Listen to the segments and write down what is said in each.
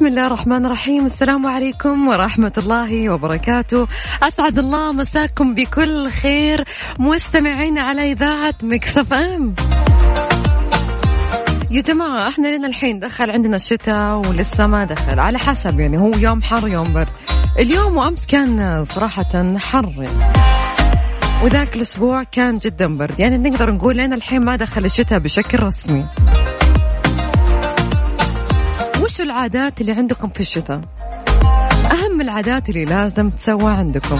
بسم الله الرحمن الرحيم. السلام عليكم ورحمة الله وبركاته. أسعد الله مساكم بكل خير. مستمعين على إذاعة مكسف أم. يا جماعة إحنا لنا الحين دخل عندنا الشتاء ولسه ما دخل. على حسب يعني هو يوم حر يوم برد. اليوم وأمس كان صراحة حر. وذاك الأسبوع كان جدا برد. يعني نقدر نقول لنا الحين ما دخل الشتاء بشكل رسمي. وش العادات اللي عندكم في الشتاء؟ أهم العادات اللي لازم تسوى عندكم.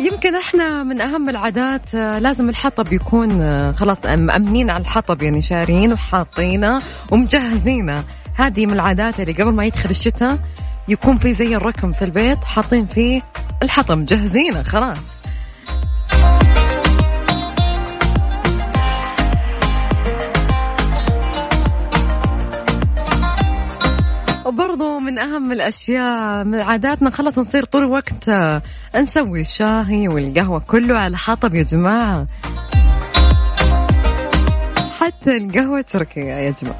يمكن إحنا من أهم العادات آه، لازم الحطب يكون آه، خلاص مأمنين على الحطب يعني شارين وحاطينه ومجهزينه. هذه من العادات اللي قبل ما يدخل الشتاء يكون في زي الركن في البيت حاطين فيه الحطب مجهزينه خلاص. وبرضو من أهم الأشياء من عاداتنا خلص نصير طول الوقت آه، نسوي الشاهي والقهوة كله على حطب يا جماعة. حتى القهوة تركية يا جماعة.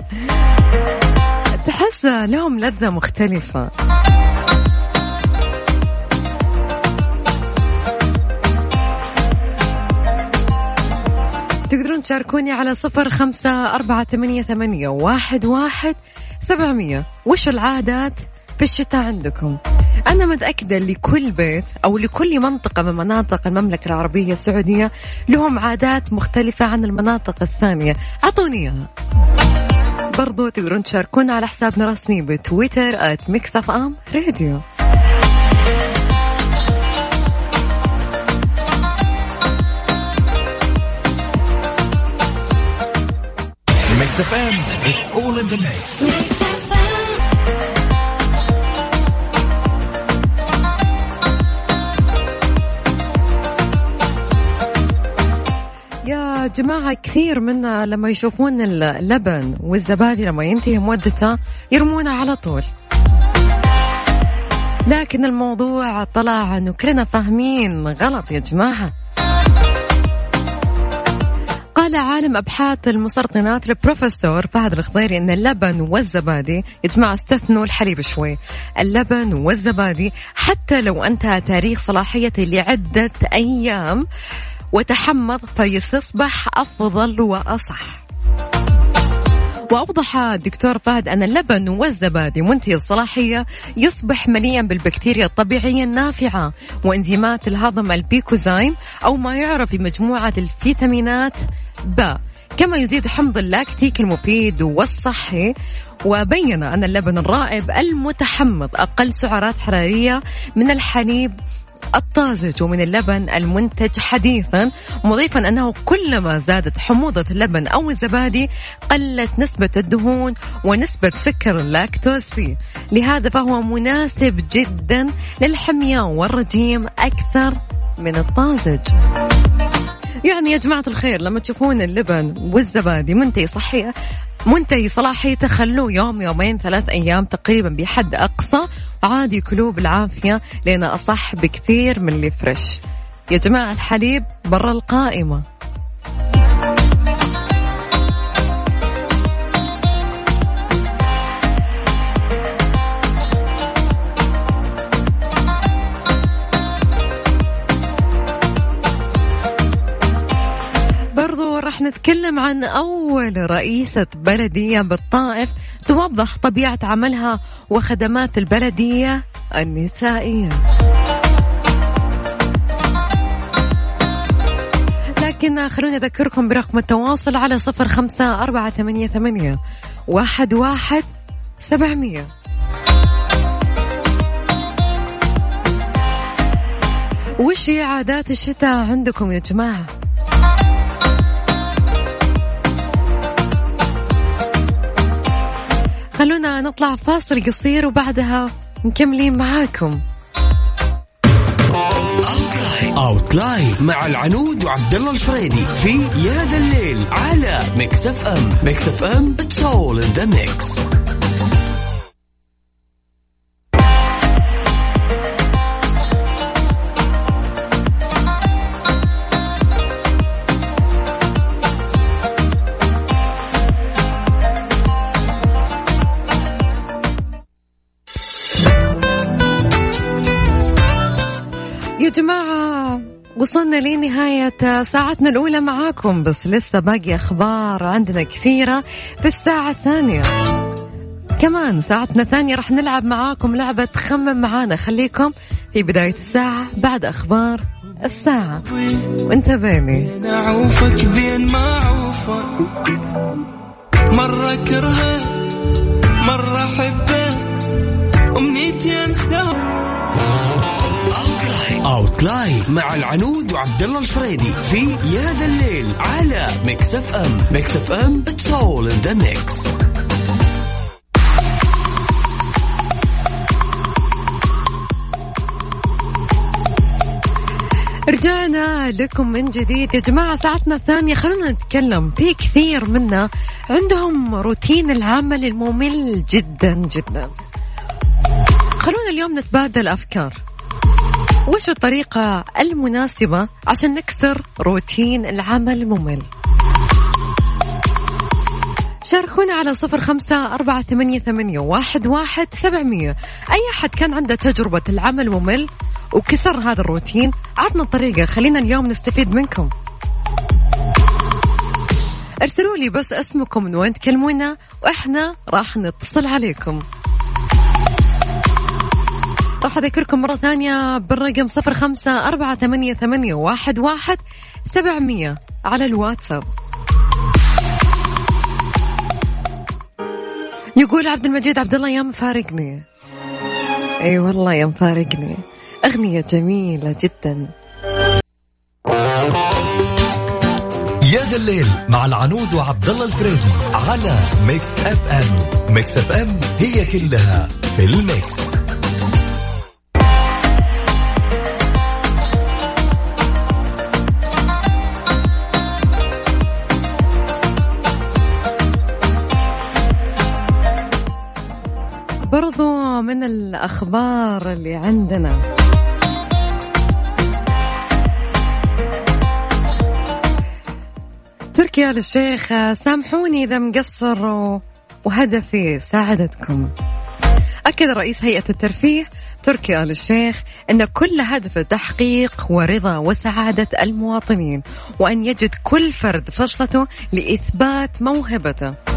تحس لهم لذة مختلفة. تشاركوني على صفر خمسة أربعة ثمانية, ثمانية واحد, واحد سبعمية. وش العادات في الشتاء عندكم؟ أنا متأكدة لكل بيت أو لكل منطقة من مناطق المملكة العربية السعودية لهم عادات مختلفة عن المناطق الثانية. أعطوني إياها. برضو تقدرون تشاركونا على حسابنا الرسمي بتويتر at Mix FM Radio Mix FM it's all in the mix يا جماعة كثير منا لما يشوفون اللبن والزبادي لما ينتهي مدته يرمونه على طول. لكن الموضوع طلع إنه كلنا فاهمين غلط يا جماعة. قال عالم أبحاث المسرطنات البروفيسور فهد الخضيري إن اللبن والزبادي يا جماعة استثنوا الحليب شوي. اللبن والزبادي حتى لو أنتهى تاريخ صلاحيته لعدة أيام وتحمض فيصبح أفضل وأصح. وأوضح الدكتور فهد أن اللبن والزبادي منتهي الصلاحية يصبح مليئا بالبكتيريا الطبيعية النافعة وإنزيمات الهضم البيكوزايم أو ما يعرف بمجموعة الفيتامينات ب. كما يزيد حمض اللاكتيك المفيد والصحي وبين أن اللبن الرائب المتحمض أقل سعرات حرارية من الحليب الطازج ومن اللبن المنتج حديثا مضيفا أنه كلما زادت حموضة اللبن أو الزبادي قلت نسبة الدهون ونسبة سكر اللاكتوز فيه. لهذا فهو مناسب جدا للحمية والرجيم أكثر من الطازج. يعني يا جماعة الخير لما تشوفون اللبن والزبادي منتهي صحية منتهي صلاحيته خلوه يوم يومين ثلاث أيام تقريبا بحد أقصى. عادي كلوه بالعافية لأنه أصح بكثير من اللي يا جماعة الحليب برا القائمة. نتكلم عن أول رئيسة بلدية بالطائف توضح طبيعة عملها وخدمات البلدية النسائية. لكن خلوني أذكركم برقم التواصل على صفر خمسة أربعة ثمانية, ثمانية واحد, واحد سبعمية. وش هي عادات الشتاء عندكم يا جماعة؟ خلونا نطلع فاصل قصير وبعدها مكملين معاكم. Outline مع العنود وعبد الله الفريدي في يا ذا الليل على Mix FM Mix FM it's all in the mix وصلنا لنهاية ساعتنا الأولى معاكم بس لسه باقي أخبار عندنا كثيرة في الساعة الثانية. كمان ساعتنا الثانية راح نلعب معاكم لعبة خمم معانا. خليكم في بداية الساعة بعد أخبار الساعة. وانت بيني بين معوفة مرة كرهه مرة حبه أمنيتي أنساه Outline مع العنود وعبد الله الفريدي في يا ذا الليل على Mix FM Mix FM it's all in the mix رجعنا لكم من جديد. يا جماعة ساعتنا الثانية. خلونا نتكلم في كثير منا عندهم روتين العمل الممل جدا جدا. خلونا اليوم نتبادل أفكار. وش الطريقة المناسبة عشان نكسر روتين العمل الممل؟ شاركونا على صفر خمسة أربعة ثمانية, ثمانية واحد, واحد سبعمية. أي أحد كان عنده تجربة العمل ممل وكسر هذا الروتين عطنا الطريقة. خلينا اليوم نستفيد منكم. ارسلوا لي بس اسمكم من وين تكلمونا وإحنا راح نتصل عليكم. راح أذكركم مرة ثانية بالرقم صفر خمسة أربعة ثمانية, ثمانية واحد, واحد سبعمية على الواتساب. يقول عبد المجيد عبد الله يا مفارقني إي والله يا مفارقني أغنية جميلة جدا. يا ذا الليل مع العنود وعبد الله الفريدي على Mix FM. Mix FM هي كلها في ال mix. برضو من الأخبار اللي عندنا. تركيا للشيخ سامحوني إذا مقصر وهدفي ساعدتكم. أكد رئيس هيئة الترفيه تركي آل الشيخ أن كل هدف تحقيق ورضا وسعادة المواطنين وأن يجد كل فرد فرصته لإثبات موهبته.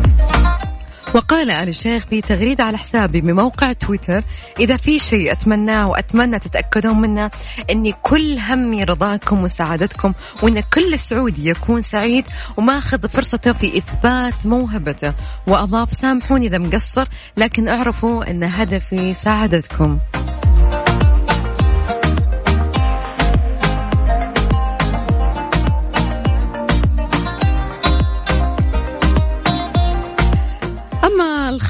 وقال آل الشيخ في تغريدة على حسابي بموقع تويتر إذا في شيء أتمناه وأتمنى تتأكدون منه أني كل همي رضاكم وسعادتكم وأن كل سعودي يكون سعيد وماخذ فرصته في إثبات موهبته. وأضاف سامحوني إذا مقصر لكن اعرفوا أن هدفي سعادتكم.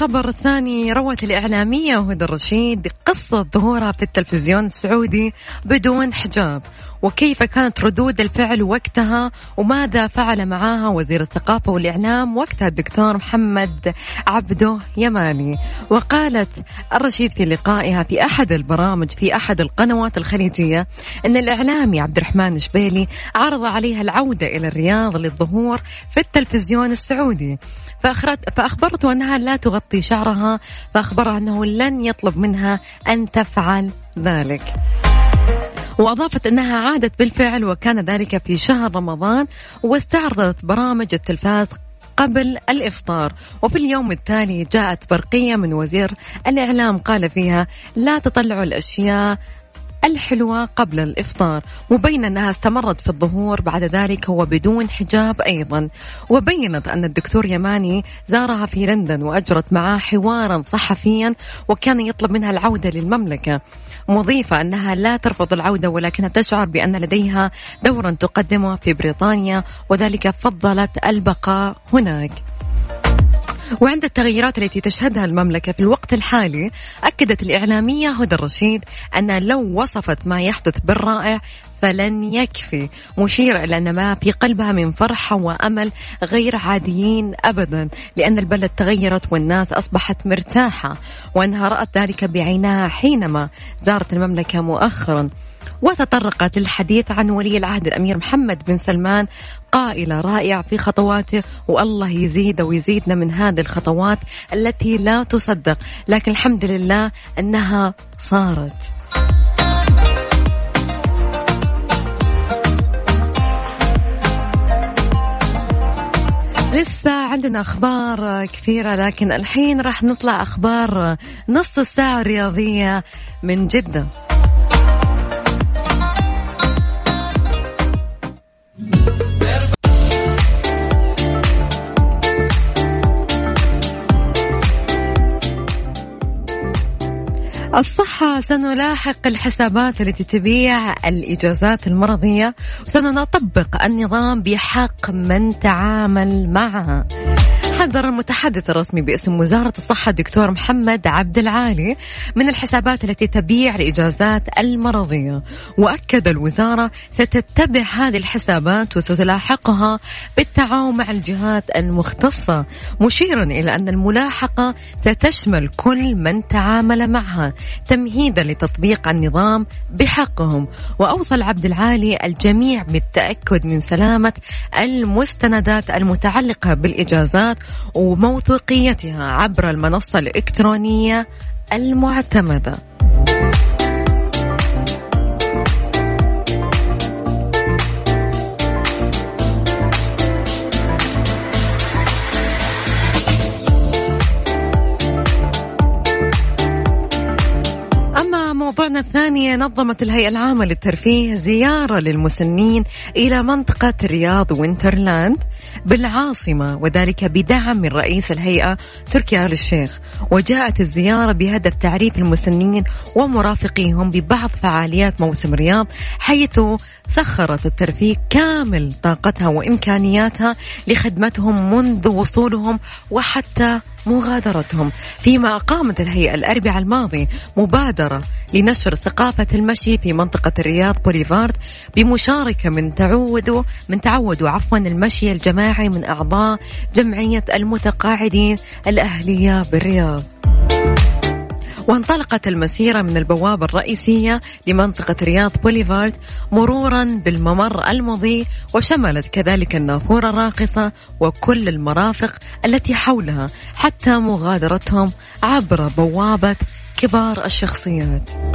الخبر الثاني روت الإعلامية هدى الرشيد قصة ظهورها في التلفزيون السعودي بدون حجاب. وكيف كانت ردود الفعل وقتها؟ وماذا فعل معها وزير الثقافة والإعلام وقتها الدكتور محمد عبده يماني؟ وقالت الرشيد في لقائها في أحد البرامج في أحد القنوات الخليجية أن الإعلامي عبد الرحمن شبيلي عرض عليها العودة إلى الرياض للظهور في التلفزيون السعودي. فأخبرته أنها لا تغطي شعرها فأخبرها أنه لن يطلب منها أن تفعل ذلك. وأضافت أنها عادت بالفعل وكان ذلك في شهر رمضان واستعرضت برامج التلفاز قبل الإفطار. وفي اليوم التالي جاءت برقية من وزير الإعلام قال فيها لا تطلعوا الأشياء الحلوة قبل الإفطار مبين أنها استمرت في الظهور بعد ذلك هو بدون حجاب أيضا. وبينت أن الدكتور يماني زارها في لندن وأجرت معاه حوارا صحفيا وكان يطلب منها العودة للمملكة. مضيفة أنها لا ترفض العودة ولكنها تشعر بأن لديها دورا تقدمه في بريطانيا وذلك فضلت البقاء هناك. وعند التغيرات التي تشهدها المملكة في الوقت الحالي أكدت الإعلامية هدى الرشيد أن لو وصفت ما يحدث بالرائع فلن يكفي مشيرة إلى أن ما في قلبها من فرحة وأمل غير عاديين أبدا لأن البلد تغيرت والناس أصبحت مرتاحة وأنها رأت ذلك بعينها حينما زارت المملكة مؤخرا. وتطرقت للحديث عن ولي العهد الأمير محمد بن سلمان قائلة رائع في خطواته والله يزيد ويزيدنا من هذه الخطوات التي لا تصدق لكن الحمد لله أنها صارت. لسه عندنا أخبار كثيرة لكن الحين راح نطلع أخبار نص الساعة الرياضية من جدة. الصحة. سنلاحق الحسابات التي تبيع الإجازات المرضية وسنطبق النظام بحق من تعامل معها. حذر المتحدث الرسمي باسم وزارة الصحة الدكتور محمد عبد العالي من الحسابات التي تبيع الإجازات المرضية. وأكد الوزارة ستتبع هذه الحسابات وستلاحقها بالتعاون مع الجهات المختصة مشيرا إلى أن الملاحقة ستشمل كل من تعامل معها تمهيدا لتطبيق النظام بحقهم. وأوصل عبد العالي الجميع بالتأكد من سلامة المستندات المتعلقة بالإجازات وموثوقيتها عبر المنصة الإلكترونية المعتمدة. موضوعنا الثاني نظمت الهيئة العامة للترفيه زيارة للمسنين إلى منطقة رياض وينترلاند. بالعاصمة وذلك بدعم من رئيس الهيئة تركي آل الشيخ. وجاءت الزيارة بهدف تعريف المسنين ومرافقيهم ببعض فعاليات موسم رياض حيث سخرت الترفيه كامل طاقتها وإمكانياتها لخدمتهم منذ وصولهم وحتى مغادرتهم فيما أقامت الهيئة الأربعاء الماضي مبادرة لنشر ثقافة المشي في منطقة الرياض بوليفارد بمشاركة من تعودوا من تعودوا عفوا المشي الجماعي من أعضاء جمعية المتقاعدين الأهلية بالرياض. وانطلقت المسيرة من البوابة الرئيسية لمنطقة رياض بوليفارد مرورا بالممر المضيء وشملت كذلك النافورة الراقصة وكل المرافق التي حولها حتى مغادرتهم عبر بوابة كبار الشخصيات.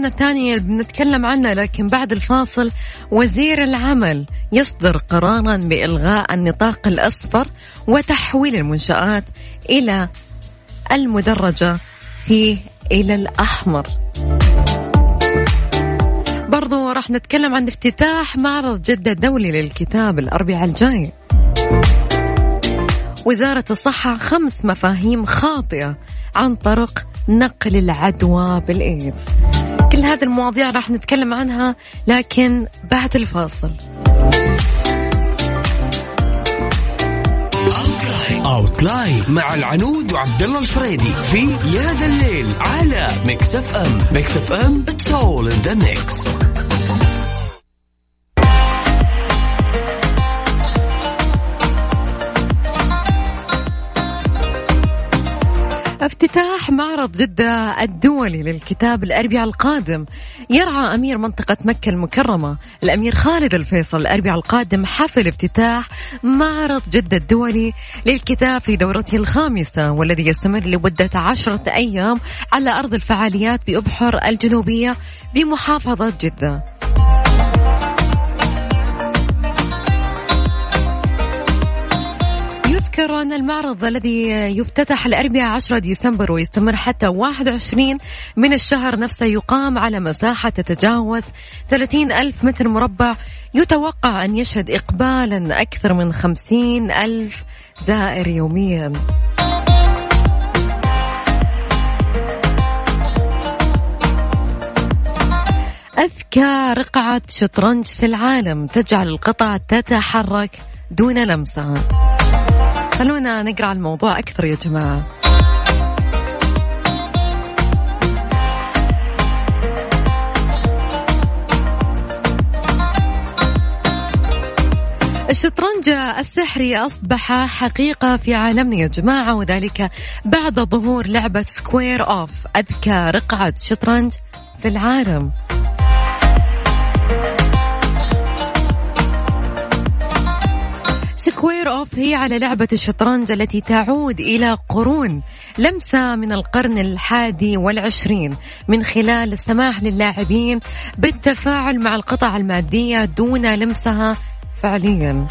أما موضوعنا الثاني بنتكلم عنه لكن بعد الفاصل وزير العمل يصدر قرارا بإلغاء النطاق الأصفر وتحويل المنشآت إلى المدرجة في إلى الأحمر. برضو راح نتكلم عن افتتاح معرض جدة الدولي للكتاب الأربعاء الجاي. وزارة الصحة خمس مفاهيم خاطئة عن طرق نقل العدوى بالإيدز. كل هذه المواضيع راح نتكلم عنها لكن بعد الفاصل. Outline مع العنود وعبد الله الفريدي في يا ذا الليل على Mix FM Mix FM it's all in the mix افتتاح معرض جدة الدولي للكتاب الأربعاء القادم. يرعى أمير منطقة مكة المكرمة الأمير خالد الفيصل الأربعاء القادم حفل افتتاح معرض جدة الدولي للكتاب في دورته الخامسة والذي يستمر لمدة عشرة أيام على أرض الفعاليات بأبحر الجنوبية بمحافظة جدة. يذكر أن المعرض الذي يفتتح الأربعاء 10 ديسمبر ويستمر حتى 21 من الشهر نفسه يقام على مساحة تتجاوز 30 ألف متر مربع يتوقع أن يشهد إقبالا أكثر من 50 ألف زائر يوميا. أذكى رقعة شطرنج في العالم تجعل القطع تتحرك دون لمسها خلونا نقرأ الموضوع أكثر يا جماعة. الشطرنج السحري أصبح حقيقة في عالمنا يا جماعة وذلك بعد ظهور لعبة سكوير أوف أذكى رقعة شطرنج في العالم. سكوير أوف هي على لعبة الشطرنج التي تعود إلى قرون لمسة من القرن الحادي والعشرين من خلال السماح للاعبين بالتفاعل مع القطع المادية دون لمسها فعليا.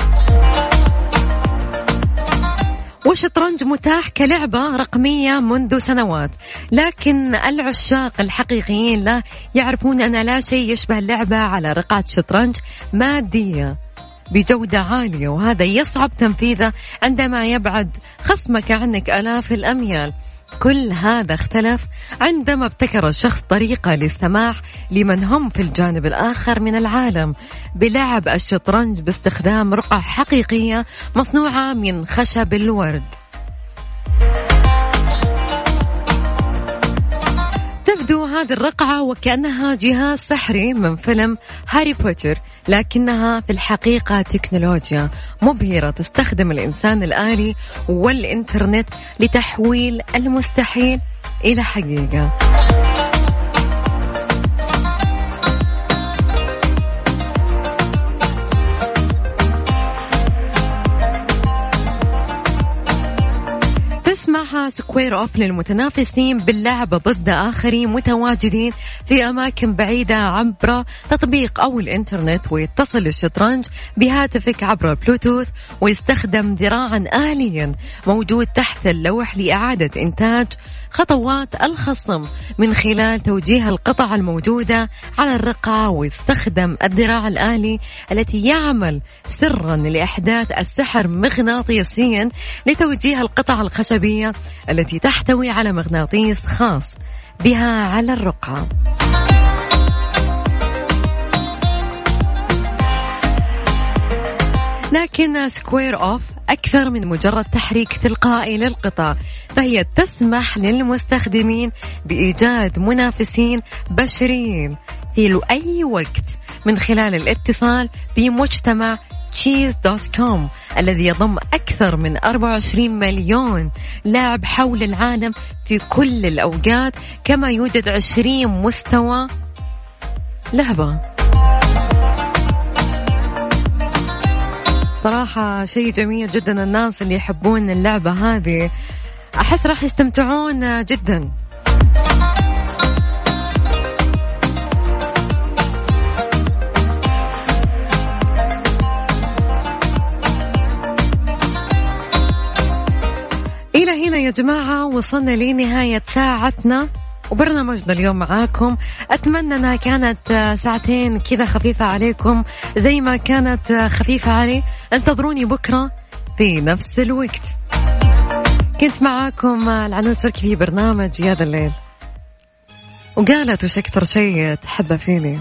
والشطرنج متاح كلعبة رقمية منذ سنوات لكن العشاق الحقيقيين له يعرفون أن لا شيء يشبه اللعبة على رقعة شطرنج مادية. بجودة عالية وهذا يصعب تنفيذه عندما يبعد خصمك عنك آلاف الأميال. كل هذا اختلف عندما ابتكر الشخص طريقة للسماح لمن هم في الجانب الآخر من العالم بلعب الشطرنج باستخدام رقع حقيقية مصنوعة من خشب الورد. هذه الرقعة وكأنها جهاز سحري من فيلم هاري بوتر لكنها في الحقيقة تكنولوجيا مبهرة تستخدم الإنسان الآلي والإنترنت لتحويل المستحيل إلى حقيقة. تسمح Square Off للمتنافسين باللعب ضد آخرين متواجدين في أماكن بعيدة عبر تطبيق أو الإنترنت ويتصل الشطرنج بهاتفك عبر البلوتوث ويستخدم ذراعا آليا موجود تحت اللوح لإعادة إنتاج خطوات الخصم من خلال توجيه القطع الموجودة على الرقعة ويستخدم الذراع الآلي التي يعمل سرا لإحداث السحر مغناطيسيا لتوجيه القطع الخشبية التي تحتوي على مغناطيس خاص بها على الرقعة. لكن Square Off أكثر من مجرد تحريك تلقائي للقطع فهي تسمح للمستخدمين بإيجاد منافسين بشريين في اي وقت من خلال الاتصال بمجتمع Chess dot com الذي يضم أكثر من 24 مليون لاعب حول العالم في كل الأوقات كما يوجد 20 مستوى لعبة. صراحة شيء جميل جدا الناس اللي يحبون اللعبة هذه. أحس راح يستمتعون جدا. يا جماعة وصلنا لنهاية ساعتنا. وبرنامجنا اليوم معاكم. أتمنى أنها كانت ساعتين كذا خفيفة عليكم زي ما كانت خفيفة علي. انتظروني بكرة في نفس الوقت. كنت معاكم العنود تركي في برنامج يا ذا الليل. وقالت وش أكثر شيء تحبه فيني؟